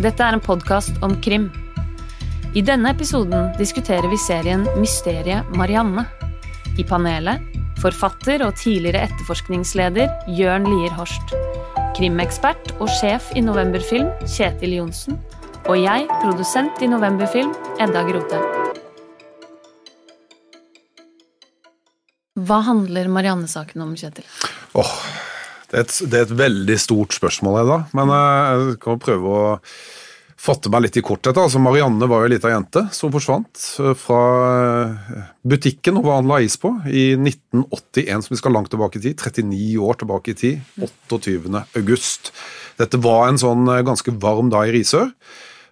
Dette er en podkast om krim. I denne episoden diskuterer vi serien Mysteriet Marianne. I panelet forfatter og tidligere etterforskningsleder Jørn Lier Horst. Krimekspert og sjef i Novemberfilm Kjetil Johnsen. Og jeg, produsent i Novemberfilm Edda Grote. Hva handler Marianne-saken om, Kjetil? Åh, det, er et, det er et veldig stort spørsmål, Edda. Men eh, jeg kan prøve å fatte meg litt i korthet. Altså, Marianne var jo ei lita jente som forsvant eh, fra eh, butikken hun handla is på i 1981, som vi skal langt tilbake i tid. 39 år tilbake i tid. 28. august. Dette var en sånn ganske varm dag i Risør.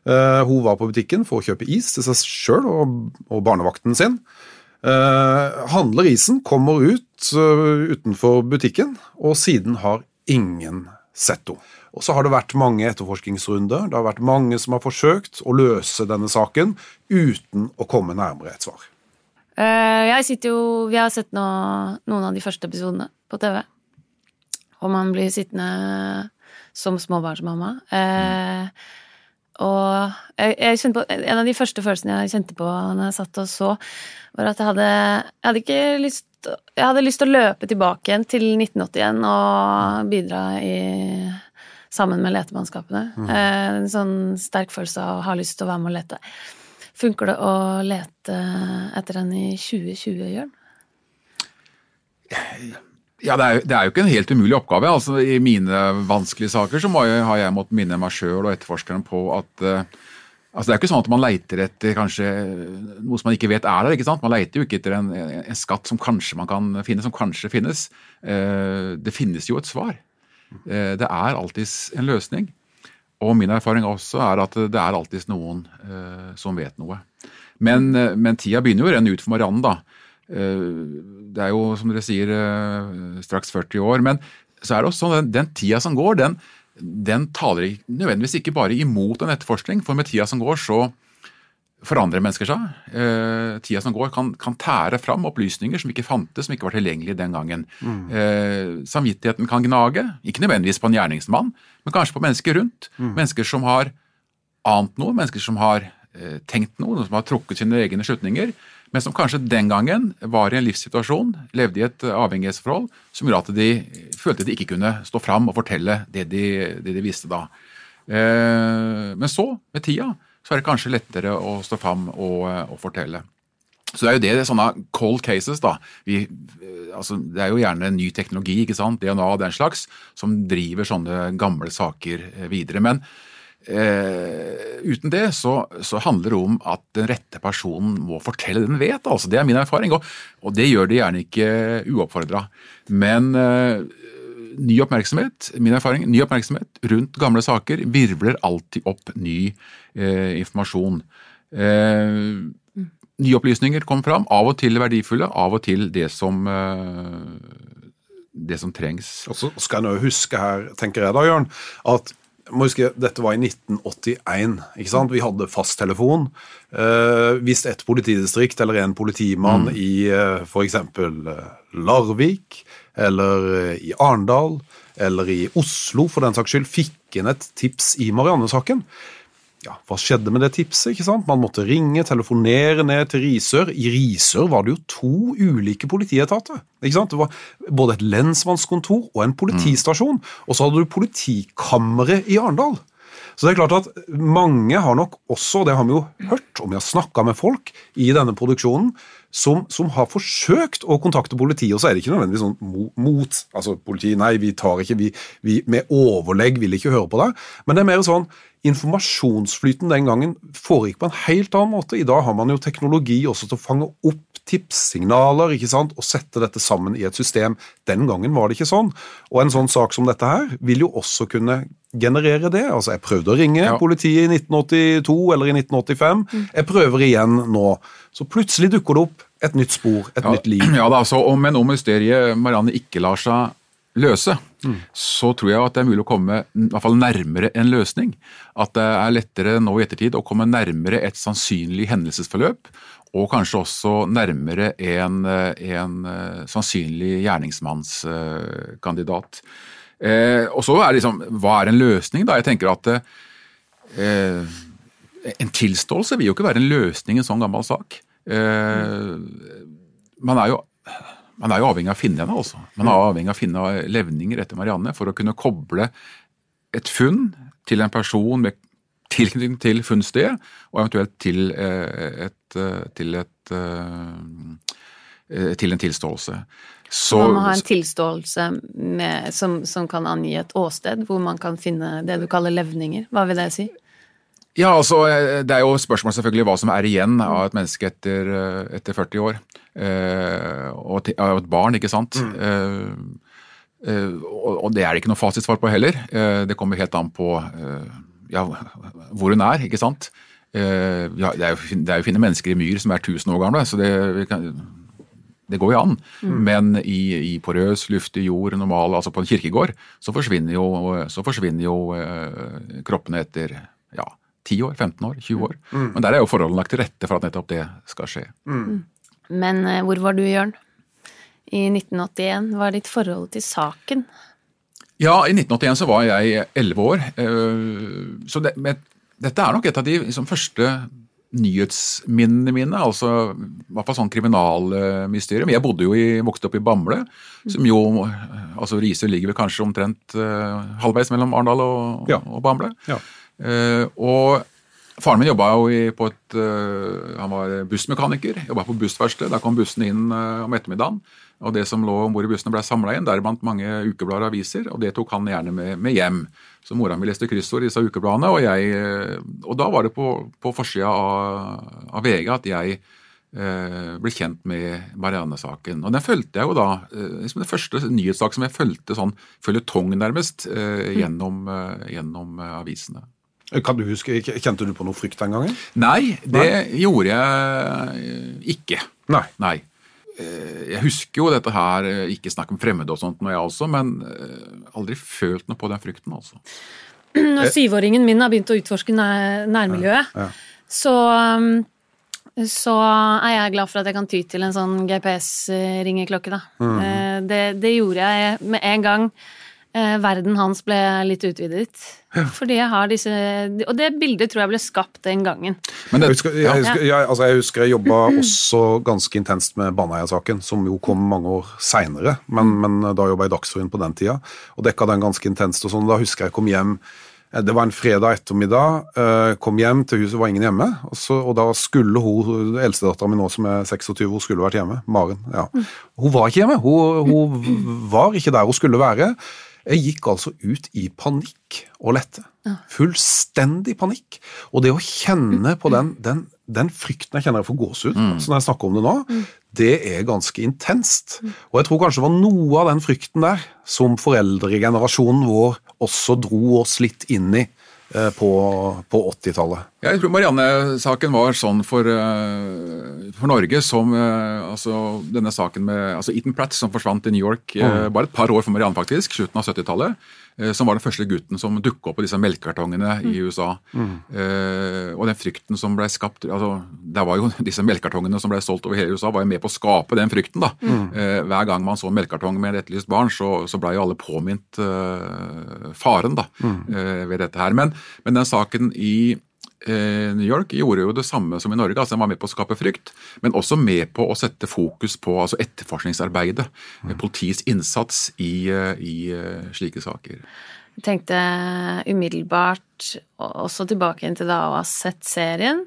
Hun var på butikken for å kjøpe is til seg sjøl og, og barnevakten sin. Uh, handler isen, kommer ut uh, utenfor butikken, og siden har ingen sett henne. Og så har det vært mange etterforskningsrunder. Det har vært mange som har forsøkt å løse denne saken uten å komme nærmere et svar. Uh, jeg sitter jo Vi har sett nå, noen av de første episodene på TV. Og man blir sittende som småbarnsmamma. Mm. Og jeg, jeg på, en av de første følelsene jeg kjente på når jeg satt og så, var at jeg hadde, jeg hadde ikke lyst jeg hadde lyst til å løpe tilbake igjen til 1981 og bidra i, sammen med letemannskapene. Mm. Eh, en sånn sterk følelse av å ha lyst til å være med og lete. Funker det å lete etter en i 2020, Jørn? Ja, det er, det er, jo ikke en helt umulig oppgave. altså I mine vanskelige saker så jeg, har jeg måttet minne meg sjøl og etterforskeren på at uh, altså Det er ikke sånn at man leiter etter kanskje noe som man ikke vet er der. ikke sant? Man leiter jo ikke etter en, en skatt som kanskje man kan finne, som kanskje finnes. Uh, det finnes jo et svar. Uh, det er alltids en løsning. Og min erfaring også er at det er alltids noen som vet noe. Men, men tida begynner jo å renne ut for Marianne, da. Eh, det er jo, som dere sier, eh, straks 40 år. Men så er det også sånn den, den tida som går, den, den taler nødvendigvis ikke bare imot en etterforskning. For med tida som går, så forandrer mennesker seg. Eh, tida som går, kan, kan, tære fram opplysninger som ikke fantes, som ikke var tilgjengelige den gangen. Mm. Eh, samvittigheten kan gnage, ikke nødvendigvis på en gjerningsmann, men kanskje på mennesker rundt. Mm. Mennesker som har ant noe, mennesker som har eh, tenkt noe, som har trukket sine egne slutninger men som kanskje den gangen var i en livssituasjon, levde i et avhengighetsforhold, som gjorde at de følte de ikke kunne stå fram og fortelle det de, det de visste da. Eh, men så, med tida, så er det kanskje lettere å stå fram og, og fortelle. Så det er jo det, det er sånne cold cases, da. Vi, altså, det er jo gjerne ny teknologi, ikke sant, DNA og den slags, som driver sånne gamle saker videre. Men Eh, uten det så, så, handler det om at den rette personen må fortelle det den vet. altså Det er min erfaring, og, og det gjør det gjerne ikke uoppfordra. Men eh, ny oppmerksomhet min erfaring, ny oppmerksomhet rundt gamle saker virvler alltid opp ny eh, informasjon. Eh, nye opplysninger kommer fram, av og til verdifulle, av og til det som eh, det som trengs. Og så skal nå huske her, tenker jeg da, Jørn, at må huske, Dette var i 1981. ikke sant? Vi hadde fasttelefon. Eh, hvis et politidistrikt eller en politimann mm. i eh, f.eks. Eh, Larvik eller eh, i Arendal eller i Oslo for den saks skyld fikk inn et tips i Marianne-saken, ja, hva skjedde med det tipset? ikke sant? Man måtte ringe, telefonere ned til Risør. I Risør var det jo to ulike politietater. ikke sant? Det var både et lensmannskontor og en politistasjon. Og så hadde du politikammeret i Arendal. Så det er klart at mange har nok også, det har vi jo hørt, om vi har snakka med folk i denne produksjonen, som, som, har forsøkt å kontakte politiet, og så er det ikke nødvendigvis sånn mot altså politiet, Nei, vi tar ikke, vi, vi med overlegg vil ikke høre på deg. Men det er mer sånn informasjonsflyten den gangen foregikk på en helt annen måte. I dag har man jo teknologi også til å fange opp tipssignaler ikke sant, og sette dette sammen i et system. Den gangen var det ikke sånn. Og en sånn sak som dette her vil jo også kunne generere det. Altså, Jeg prøvde å ringe ja. politiet i 1982 eller i 1985. Jeg prøver igjen nå. Så plutselig dukker det opp et nytt spor, et ja, nytt liv. Ja, da, så, Men om mysteriet Marianne ikke lar seg løse, mm. så tror jeg at det er mulig å komme i hvert fall nærmere en løsning. At det er lettere nå i ettertid å komme nærmere et sannsynlig hendelsesforløp, og kanskje også nærmere en, en uh, sannsynlig gjerningsmannskandidat. Eh, og så er det liksom, Hva er en løsning, da? Jeg tenker at eh, En tilståelse vil jo ikke være en løsning i en sånn gammel sak. Eh, man er jo man er jo avhengig av å finne henne, altså. Man er avhengig av å finne levninger etter Marianne for å kunne koble et funn til en person med tilknytning til funnstedet, og eventuelt til, eh, et, eh, til, et, til en tilståelse. Så, man må ha en tilståelse med, som, som, kan angi et åsted, hvor man kan finne det du kaller levninger. Hva vil det si? Ja, altså, Det er jo spørsmål selvfølgelig hva som er igjen av et menneske etter, etter 40 år. Eh, og av et barn, ikke sant. Mm. Eh, eh, og, og, det er det ikke noe fasitsvar på heller. det kommer helt an på ja, hvor hun er, ikke sant. Ja, det, er jo, det er jo fine mennesker i myr som er 1000 år gamle, så det, kan, det går jo an. Mm. Men i, i, porøs, luftig jord, normal, altså på en kirkegård, så forsvinner jo, så forsvinner jo eh, kroppene etter ja, 10 år, 15 år, 20 år. Mm. Men der er jo forholdene lagt til rette for at nettopp det skal skje. Mm. Men eh, hvor var du, Jørn? I 1981. Hva er ditt forhold til saken? Ja, i 1981 så var jeg 11 år. Eh, så det, men, dette er nok et av de liksom, første nyhetsminnene mine. altså i hvert fall sånn kriminalmysterium. Jeg bodde jo i, vokste opp i Bamble, som jo altså Risør ligger vel kanskje omtrent uh, halvveis mellom Arendal og, ja. og, Bamble. Ja. Uh, og Faren min jobba jo på et uh, Han var bussmekaniker, jobba på bussverksted. Da kom bussene inn uh, om ettermiddagen. Og det som lå om bord i bussene ble samla inn, deriblant mange ukeblader og aviser. Og det tok han gjerne med, med hjem. Så mora mi leste kryssord i disse ukebladene, og, jeg, og da var det på, på forsida av, av, VG at jeg ble kjent med Marianne-saken. Og den fulgte jeg jo da liksom Den første nyhetssak som jeg fulgte sånn føljetong, nærmest, gjennom, gjennom avisene. Kan du huske, Kjente du på noe frykt den gangen? Nei, det Nei. gjorde jeg ikke. Nei. Nei. Eh, jeg husker jo dette her, eh, ikke snakk om fremmede og sånt, når jeg også, men eh, aldri følt noe på den frykten, altså. Når syvåringen min har begynt å utforske nærmiljøet, ja, ja. Så, um, så er jeg glad for at jeg kan ty til en sånn GPS-ringeklokke, da. Mm. Det, det gjorde jeg med en gang eh, verden hans ble litt utvidet. Ja. Fordi jeg har disse Og det bildet tror jeg ble skapt den gangen. Men det, jeg, husker, jeg, husker, jeg, altså jeg husker jeg jobba også ganske intenst med Baneheia-saken, som jo kom mange år seinere, men, men, da jobba jeg i Dagsrevyen på den tida, og dekka den ganske intenst. og sånn. Da husker jeg kom hjem eh, det var en fredag ettermiddag. Eh, kom hjem til huset, var ingen hjemme. Og, så, og da skulle hun, eldstedattera mi nå som er 26, hun skulle vært hjemme. Maren. ja. Hun var ikke hjemme. Hun, hun var ikke der hun skulle være. Jeg gikk altså ut i panikk og lette. Fullstendig panikk. Og det å kjenne på den, den, den frykten jeg kjenner jeg får gåsehud mm. når jeg snakker om det nå, mm. det er ganske intenst. Mm. Og jeg tror kanskje det var noe av den frykten der som foreldregenerasjonen vår også dro oss litt inn i på, på 80-tallet. Jeg tror Marianne-saken var sånn for, eh, for Norge som eh, altså, denne saken med altså Eaton Pratt som forsvant i New York mm. bare et par år for Marianne, faktisk, slutten av 70-tallet. Eh, som var den første gutten som dukka opp på disse melkekartongene mm. i USA. Mm. Eh, og den frykten som ble skapt altså, det var jo Disse melkekartongene som ble solgt over hele USA, var jo med på å skape den frykten. da. Mm. Eh, hver gang man så en melkekartong med et etterlyst barn, så, så ble jo alle påminnet eh, faren da, mm. eh, ved dette her. Men, men den saken i New York gjorde jo det samme som i Norge. altså Den var med på å skape frykt, men også med på å sette fokus på altså etterforskningsarbeidet. Mm. Politiets innsats i, eh, i, eh, slike saker. Jeg tenkte umiddelbart også tilbake inn til da å ha sett serien.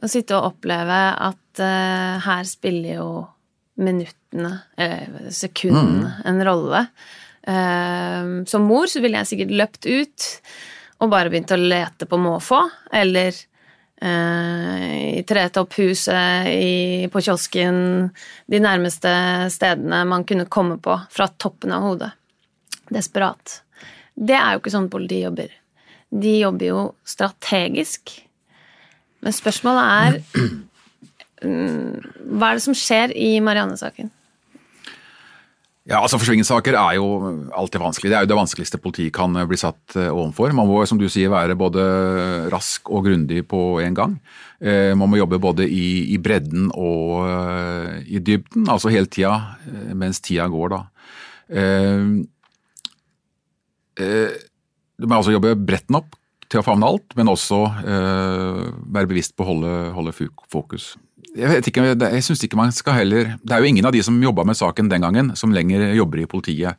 Å sitte og oppleve at uh, her spiller jo minuttene, eller sekundene, mm. en rolle. Uh, som mor så ville jeg sikkert løpt ut og bare begynte å lete på måfå, eller eh, trete opp på kiosken, de nærmeste stedene man kunne komme på fra toppen av hodet. Desperat. Det er jo ikke sånn politi jobber. De jobber jo strategisk. Men spørsmålet er mm, Hva er det som skjer i Marianne-saken? Ja, altså Forsvinningssaker er jo alltid vanskelig. Det er jo det vanskeligste politiet kan bli satt eh, overfor. Man må som du sier, være både rask og grundig på en gang. Eh, man må jobbe både i, i bredden og i dybden, altså hele tida mens tida går, da. Du må altså jobbe bredt nok til å favne alt, men også eh, være bevisst på å holde, holde fokus. Jeg vet ikke, jeg synes ikke man skal heller Det er jo ingen av de som jobba med saken den gangen, som lenger jobber i politiet.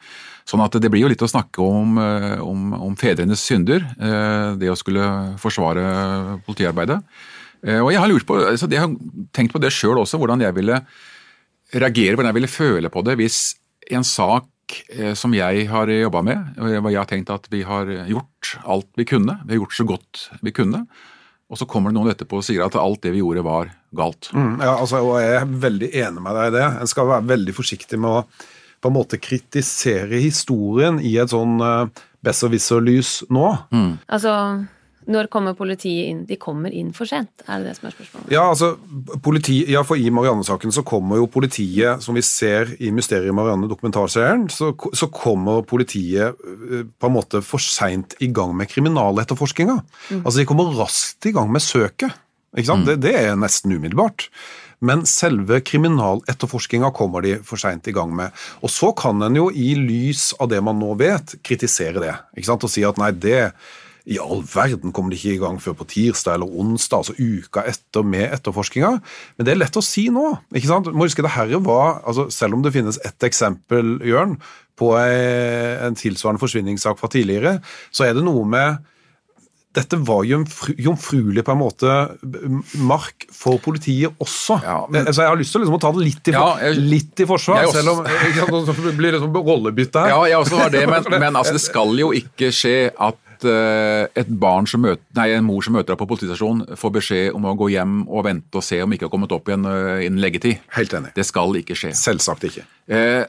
Sånn at det blir jo litt å snakke om, eh, om, om fedrenes synder, eh, det å skulle forsvare politiarbeidet. Eh, og jeg har, lurt på, altså jeg har tenkt på det sjøl også, hvordan jeg ville reagere, hvordan jeg ville føle på det hvis en sak som jeg har jobba med, og jeg har tenkt at vi har gjort alt vi kunne, vi har gjort så godt vi kunne, og så kommer det noen etterpå og sier at alt det vi gjorde, var galt. Mm, ja, altså, og Jeg er veldig enig med deg i det. En skal være veldig forsiktig med å på en måte kritisere historien i et sånn uh, besserwisser-lys nå. Mm. Altså, når kommer politiet inn? De kommer inn for sent, er det det som er spørsmålet? Ja, altså, politi, ja for i Marianne-saken så kommer jo politiet, som vi ser i Mysteriet Marianne dokumentarserien, så, så, kommer politiet eh, på en måte for seint i gang med kriminaletterforskninga. Mm. Altså, de kommer raskt i gang med søket. Ikke sant? Mm. Det, det er nesten umiddelbart. Men selve kriminaletterforskninga kommer de for seint i gang med. Og så kan en jo i lys av det man nå vet, kritisere det. ikke sant? Og si at nei, det i all verden kommer de ikke i gang før på tirsdag eller onsdag, altså uka etter med etterforskninga. Men det er lett å si nå. ikke sant? Må huske det her var, altså Selv om det finnes ett eksempel, Jørn, på en tilsvarende forsvinningssak fra tidligere, så er det noe med dette var jomfruelig på en måte mark for politiet også. Ja, men, så jeg har lyst til liksom å ta det litt i, ja, jeg, litt i forsvar, også, selv om det blir liksom rollebytte her. Ja, jeg også har det, men, men altså, det skal jo ikke skje at uh, et barn som møter, nei, en mor som møter deg på politistasjonen, får beskjed om å gå hjem og vente og se om ikke har kommet opp igjen uh, innen leggetid. Helt enig. Det skal ikke skje. Selvsagt ikke. Uh,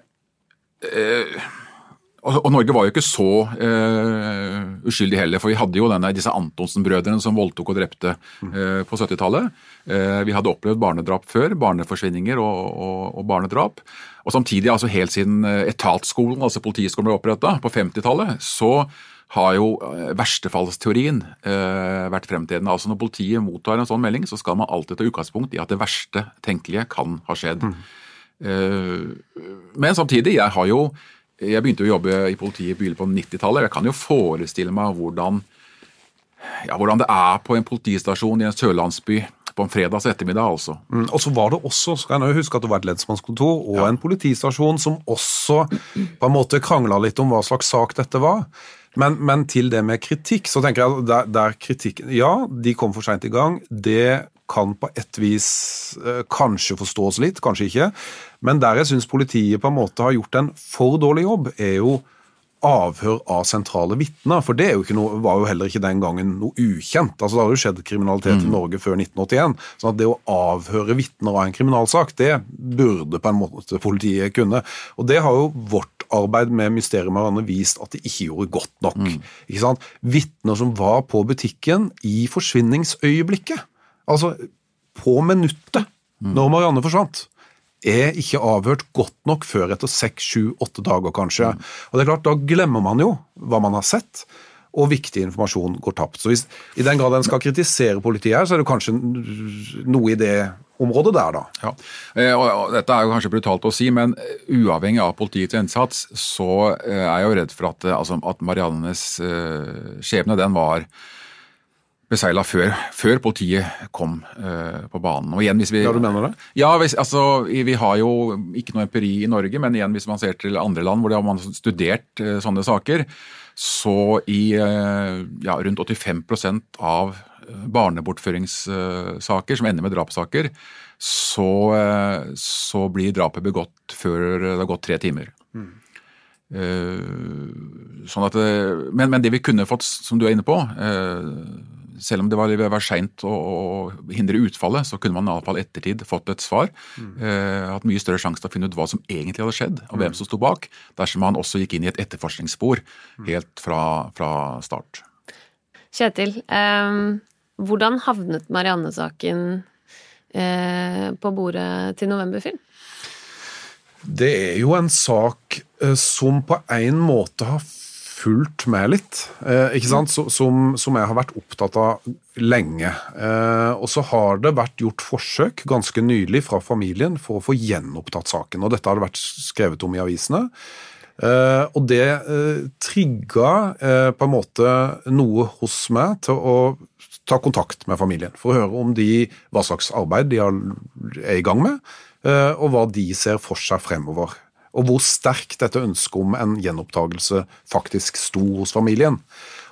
og, Norge var jo ikke så eh, uskyldig heller, for vi hadde jo denne, disse Antonsen-brødrene som voldtok og drepte uh, på 70-tallet. Uh, eh, vi hadde opplevd barnedrap før, barneforsvinninger og, og, og, barnedrap. Og samtidig, altså helt siden etatsskolen, altså politiskolen ble oppretta på 50-tallet, så har jo verstefallsteorien vært fremtredende. Altså Når politiet mottar en sånn melding, så skal man alltid ta utgangspunkt i at det verste tenkelige kan ha skjedd. Mm. men samtidig, jeg har jo jeg begynte å jobbe i politiet i begynnelsen på 90-tallet. Jeg kan jo forestille meg hvordan, ja, hvordan det er på en politistasjon i en sørlandsby på en fredags ettermiddag, altså. Mm, og så var det også, skal jeg huske at det var et lensmannskontor og ja. en politistasjon som også på en måte krangla litt om hva slags sak dette var. Men, men, til det med kritikk, så tenker jeg der, der kritikken Ja, de kom for seint i gang. Det kan på et vis eh, kanskje forstås litt, kanskje ikke. Men der jeg syns politiet på en måte har gjort en for dårlig jobb, er jo avhør av sentrale vitner. For det jo noe, var jo heller ikke den gangen noe ukjent. Altså Det hadde jo skjedd kriminalitet mm. i Norge før 1981. sånn at det å avhøre vitner av en kriminalsak, det burde på en måte politiet kunne. Og det har jo vårt arbeid med Mysteriet Marianne vist at de ikke gjorde godt nok. Mm. Ikke sant? Vitner som var på butikken i forsvinningsøyeblikket. Altså på minuttet mm. når Marianne forsvant er ikke avhørt godt nok før etter seks, sju, åtte dager, kanskje. Og det er klart, Da glemmer man jo hva man har sett, og viktig informasjon går tapt. Så hvis, I den grad en skal kritisere politiet her, så er det kanskje noe i det området der, da. Ja, eh, og Dette er jo kanskje brutalt å si, men uavhengig av politiets innsats, så eh, er jeg jo redd for at, eh, altså, at Mariannes skjebne, den var beseila før, før, politiet kom uh, på banen. Og igjen, hvis vi, ja, du mener det? Ja, hvis, altså, vi har jo ikke noe empiri i Norge, men igjen, hvis man ser til andre land hvor man har studert uh, sånne saker, så i uh, ja, rundt 85% av barnebortføringssaker som ender med drapssaker, så, så, blir drapet begått før det har gått tre timer. Mm. Sånn at, men, men, det vi kunne fått, som du er inne på selv om det var, var seint å, å, hindre utfallet, så kunne man i alle fall ettertid fått et svar. Mm. Eh, hatt mye større sjanse til å finne ut hva som egentlig hadde skjedd, og hvem mm. som sto bak, dersom man også gikk inn i et etterforskningsspor mm. helt fra, fra start. Kjetil, eh, hvordan havnet Marianne-saken eh, på bordet til Novemberfilm? Det er jo en sak eh, som på en måte har fulgt med litt, eh, ikke sant? Som, som, jeg har vært opptatt av lenge. Eh, og så har det vært gjort forsøk ganske nylig fra familien for å få gjenopptatt saken. og Dette har det vært skrevet om i avisene. Eh, og det eh, trigga eh, på en måte noe hos meg til å ta kontakt med familien for å høre om de, hva slags arbeid de er i gang med, eh, og hva de ser for seg fremover. Og hvor sterkt dette ønsket om en gjenopptakelse faktisk sto hos familien.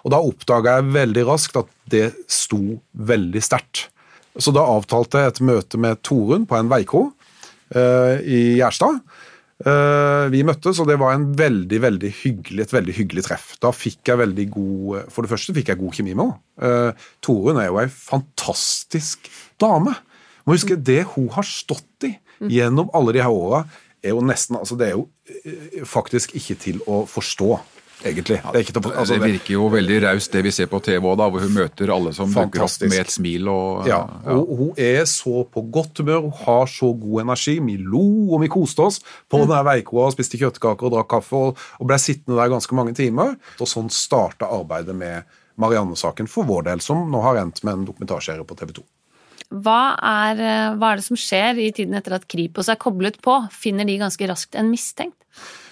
Og da oppdaga jeg veldig raskt at det sto veldig sterkt. Så da avtalte jeg et møte med Torunn på en veikro eh, i Gjerstad. Eh, vi møttes, og det var veldig, veldig hyggelig, et veldig hyggelig treff. Da fikk jeg veldig god For det første fikk jeg god kjemi med henne. Uh, Torunn er jo ei fantastisk dame. Må huske det hun har stått i gjennom alle de her åra, er jo nesten altså Det er jo eh, faktisk ikke til å forstå egentlig. Det, til, altså, det, virker jo veldig raust det vi ser på TV òg, hvor hun møter alle som dukker opp med et smil. Og, ja, ja. Og, hun er så på godt humør, hun har så god energi. Vi lo og vi koste oss på mm. veikoa og spiste kjøttkaker og drakk kaffe og, og ble sittende der ganske mange timer. Og sånn starta arbeidet med Marianne-saken for vår del, som nå har endt med en dokumentarserie på TV 2. Hva er, eh, hva er det som skjer i tiden etter at Kripos er koblet på? Finner de ganske raskt en mistenkt?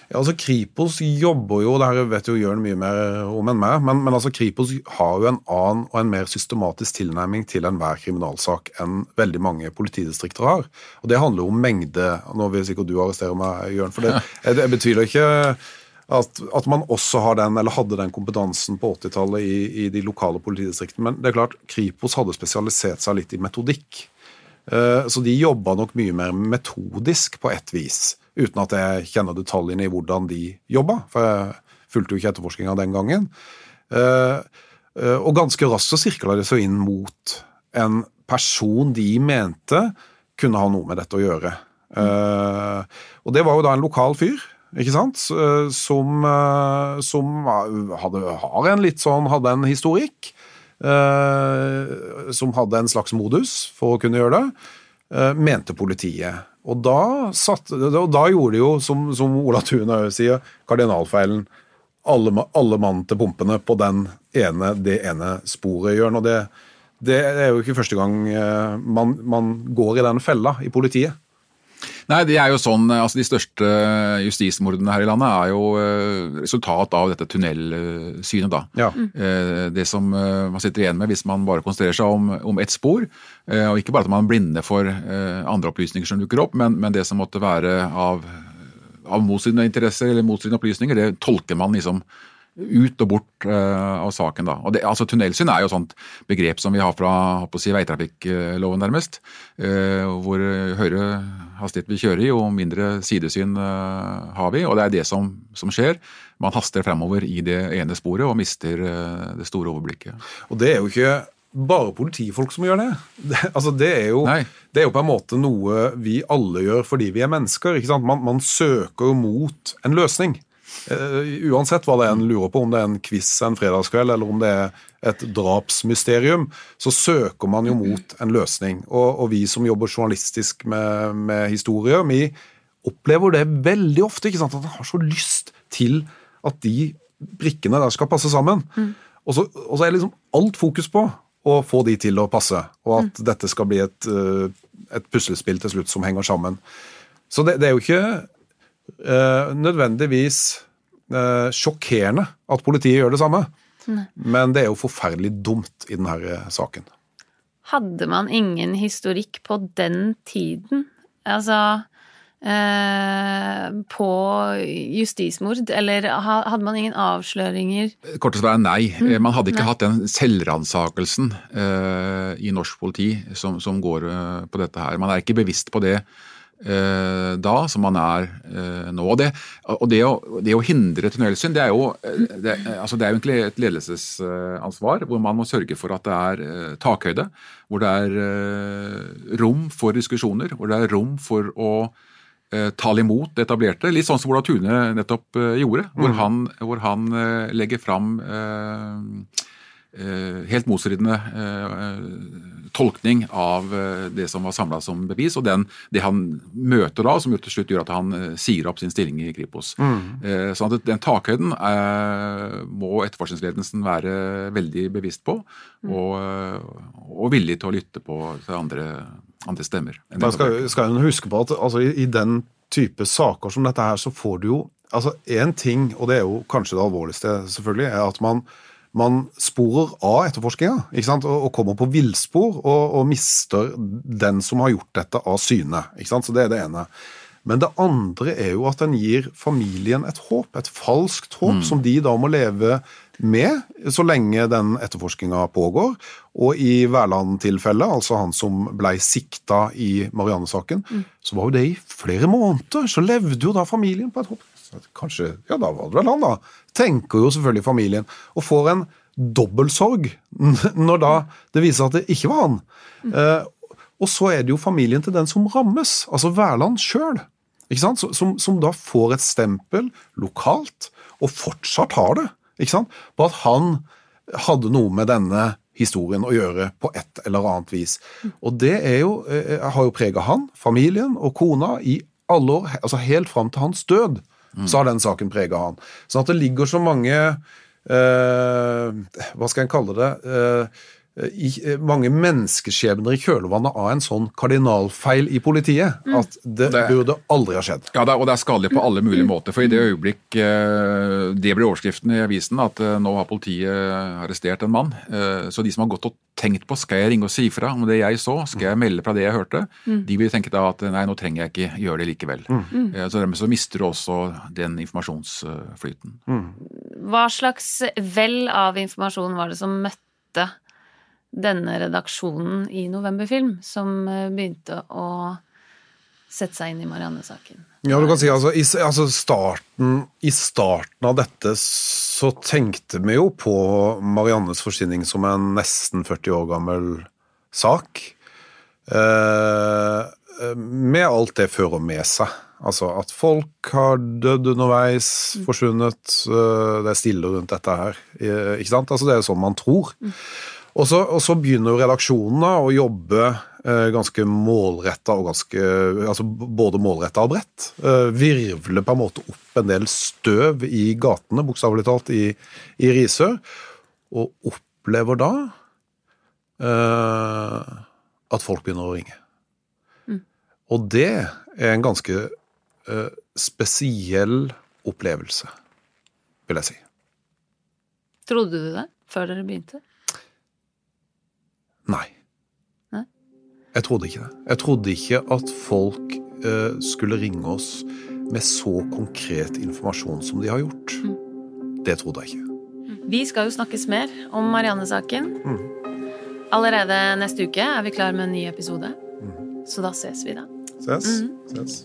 Ja, altså Kripos jobber jo, det her vet jo Jørn mye mer om enn meg, men, men, altså Kripos har jo en annen og en mer systematisk tilnærming til enhver kriminalsak enn veldig mange politidistrikter har. Og Det handler jo om mengde. Nå vil sikkert du arrestere meg, Jørn, for det, jeg, jeg betviler ikke at, at, man også har den, eller hadde den kompetansen på 80-tallet i, i, de lokale politidistriktene. Men det er klart, Kripos hadde spesialisert seg litt i metodikk. Eh, så de jobba nok mye mer metodisk på ett vis uten at jeg kjenner detaljene i hvordan de jobba, for jeg fulgte jo ikke etterforskninga den gangen. Eh, eh, og ganske raskt så sirkla det seg inn mot en person de mente kunne ha noe med dette å gjøre. Og det var jo da en lokal fyr, ikke sant, som, som hadde, har en litt sånn, hadde en historikk. Som hadde en slags modus for å kunne gjøre det. Mente politiet. Og da, satt, og da gjorde de jo, som, som Ola Tuna sier, kardinalfeilen. Alle, alle mann til pumpene på den ene, det ene sporet, Jørn. Og det, det er jo ikke første gang eh, man, man går i den fella i politiet. Nei, det er jo sånn, altså De største justismordene her i landet er jo eh, resultat av dette tunnelsynet. da. Ja. Eh, det som eh, man sitter igjen med hvis man bare konsentrerer seg om, om ett spor, og ikke bare at man er blinde for andre opplysninger som dukker opp, men, men det som måtte være av, av motstridende interesser eller motstridende opplysninger, det tolker man liksom ut og bort uh, av saken. da. Og det, altså Tunnelsyn er jo et sånt begrep som vi har fra si, veitrafikkloven, nærmest. Uh, hvor høyere hastighet vi kjører i, jo mindre sidesyn uh, har vi. Og det er det som, som, skjer. Man haster fremover i det ene sporet og mister det store overblikket. Og det er jo ikke bare politifolk som gjør det. Det, altså det, er jo, det, er jo, på en måte noe vi alle gjør fordi vi er mennesker. Man, man søker mot en løsning. Uh, uansett hva det er en lurer på, om det er en quiz en fredagskveld eller om det er et drapsmysterium, så søker man jo mot en løsning. Og, og vi som jobber journalistisk med, med historier, vi opplever det veldig ofte. ikke sant, At man har så lyst til at de brikkene der skal passe sammen. Mm. Og, så, og, så, er liksom alt fokus på å få de til å passe, og at mm. dette skal bli et, eh, et, puslespill til slutt som henger sammen. Så det, det er jo ikke nødvendigvis eh, sjokkerende at politiet gjør det samme. Nei. Men det er jo forferdelig dumt i denne eh, saken. Hadde man ingen historikk på den tiden? Altså eh, På justismord? Eller hadde man ingen avsløringer? Kortest er nei. Mm. Man hadde ikke nei. hatt den selvransakelsen eh, i norsk politi som, som går eh, på dette her. Man er ikke bevisst på det Eh, da som man er eh, nå. Det, og det å, det å, hindre tunnelsyn det er, jo, eh, det, altså det er jo egentlig et ledelsesansvar hvor man må sørge for at det er takhøyde. Hvor det er rom for diskusjoner, hvor det er rom for å tale imot det etablerte. Litt sånn som Ola Tune nettopp gjorde, hvor mm. han, hvor han legger fram helt motstridende tolkning av eh, det som var samla som bevis, og den, det han møter da, som til slutt gjør at han eh, sier opp sin stilling i Kripos. Mm. Eh, sånn at Den takhøyden må etterforskningsledelsen være veldig bevisst på, mm. og, og, villig til å lytte på til andre, andre stemmer. Da skal, skal huske på at altså, i, i den type saker som dette her, så får du jo altså en ting, og det er jo kanskje det alvorligste, selvfølgelig, er at man, man sporer av etterforskninga ikke sant? Og, og kommer på villspor og, og mister den som har gjort dette, av syne. ikke sant? Så det er det ene. Men det andre er jo at den gir familien et håp, et falskt håp, som de da må leve med så lenge den etterforskninga pågår. Og i Wærland-tilfellet, altså han som ble sikta i Marianne-saken, så var jo det i flere måneder. Så levde jo da familien på et håp. Så Kanskje Ja, da var det vel han, da. Tenker jo selvfølgelig familien. Og får en dobbeltsorg når da det viser seg at det ikke var han. Eh, og så er det jo familien til den som rammes, altså Wærland sjøl. Som, som da får et stempel lokalt, og fortsatt har det. Ikke sant? På at han hadde noe med denne historien å gjøre på et eller annet vis. Og det er jo, eh, har jo prega han, familien og kona i alle år, altså helt fram til hans død. Så har den saken prega han. Sånn at det ligger så mange eh, Hva skal en kalle det? Eh, mange menneskeskjebner i kjølvannet av en sånn kardinalfeil i politiet. At det, Det- burde aldri ha skjedd. Ja, det er, og det er skadelig på alle mulige måter. For i det øyeblikk eh, det blir overskriften i avisen, at eh, nå har politiet arrestert en mann, eh, så de som har gått og tenkt på skal jeg ringe og si fra om det jeg så, skal jeg melde fra det jeg hørte, de vil tenke da at nei, nå trenger jeg ikke gjøre det likevel. Eh, så dermed så mister du også den informasjonsflyten. Hva slags vel av informasjon var det som møtte denne redaksjonen i Novemberfilm, som eh, begynte å sette seg inn i Marianne-saken? Ja, du kan si altså, i, altså starten, I starten av dette så tenkte vi jo på Mariannes forsvinning som en nesten 40 år gammel sak. Eh, med alt det fører med seg. Altså at folk har dødd underveis, forsvunnet. eh, det er stille rundt dette her. eh, Ikke sant? Altså Det er jo sånn man tror. Og så, og så begynner jo redaksjonen da å jobbe eh, ganske målretta og ganske Altså både målretta og bredt. Eh, virvle på en måte opp en del støv i gatene, bokstavelig talt, i, i Risør. Og opplever da eh, at folk begynner å ringe. Og det er en ganske eh, spesiell opplevelse, vil jeg si. Trodde du det før dere begynte? Nei. Nei? Jeg trodde ikke det. Jeg trodde ikke at folk eh, skulle ringe oss med så konkret informasjon som de har gjort. Det trodde jeg ikke. Vi skal jo snakkes mer om Marianne-saken. Allerede neste uke er vi klar med en ny episode. Så da ses vi, da. Ses. Ses.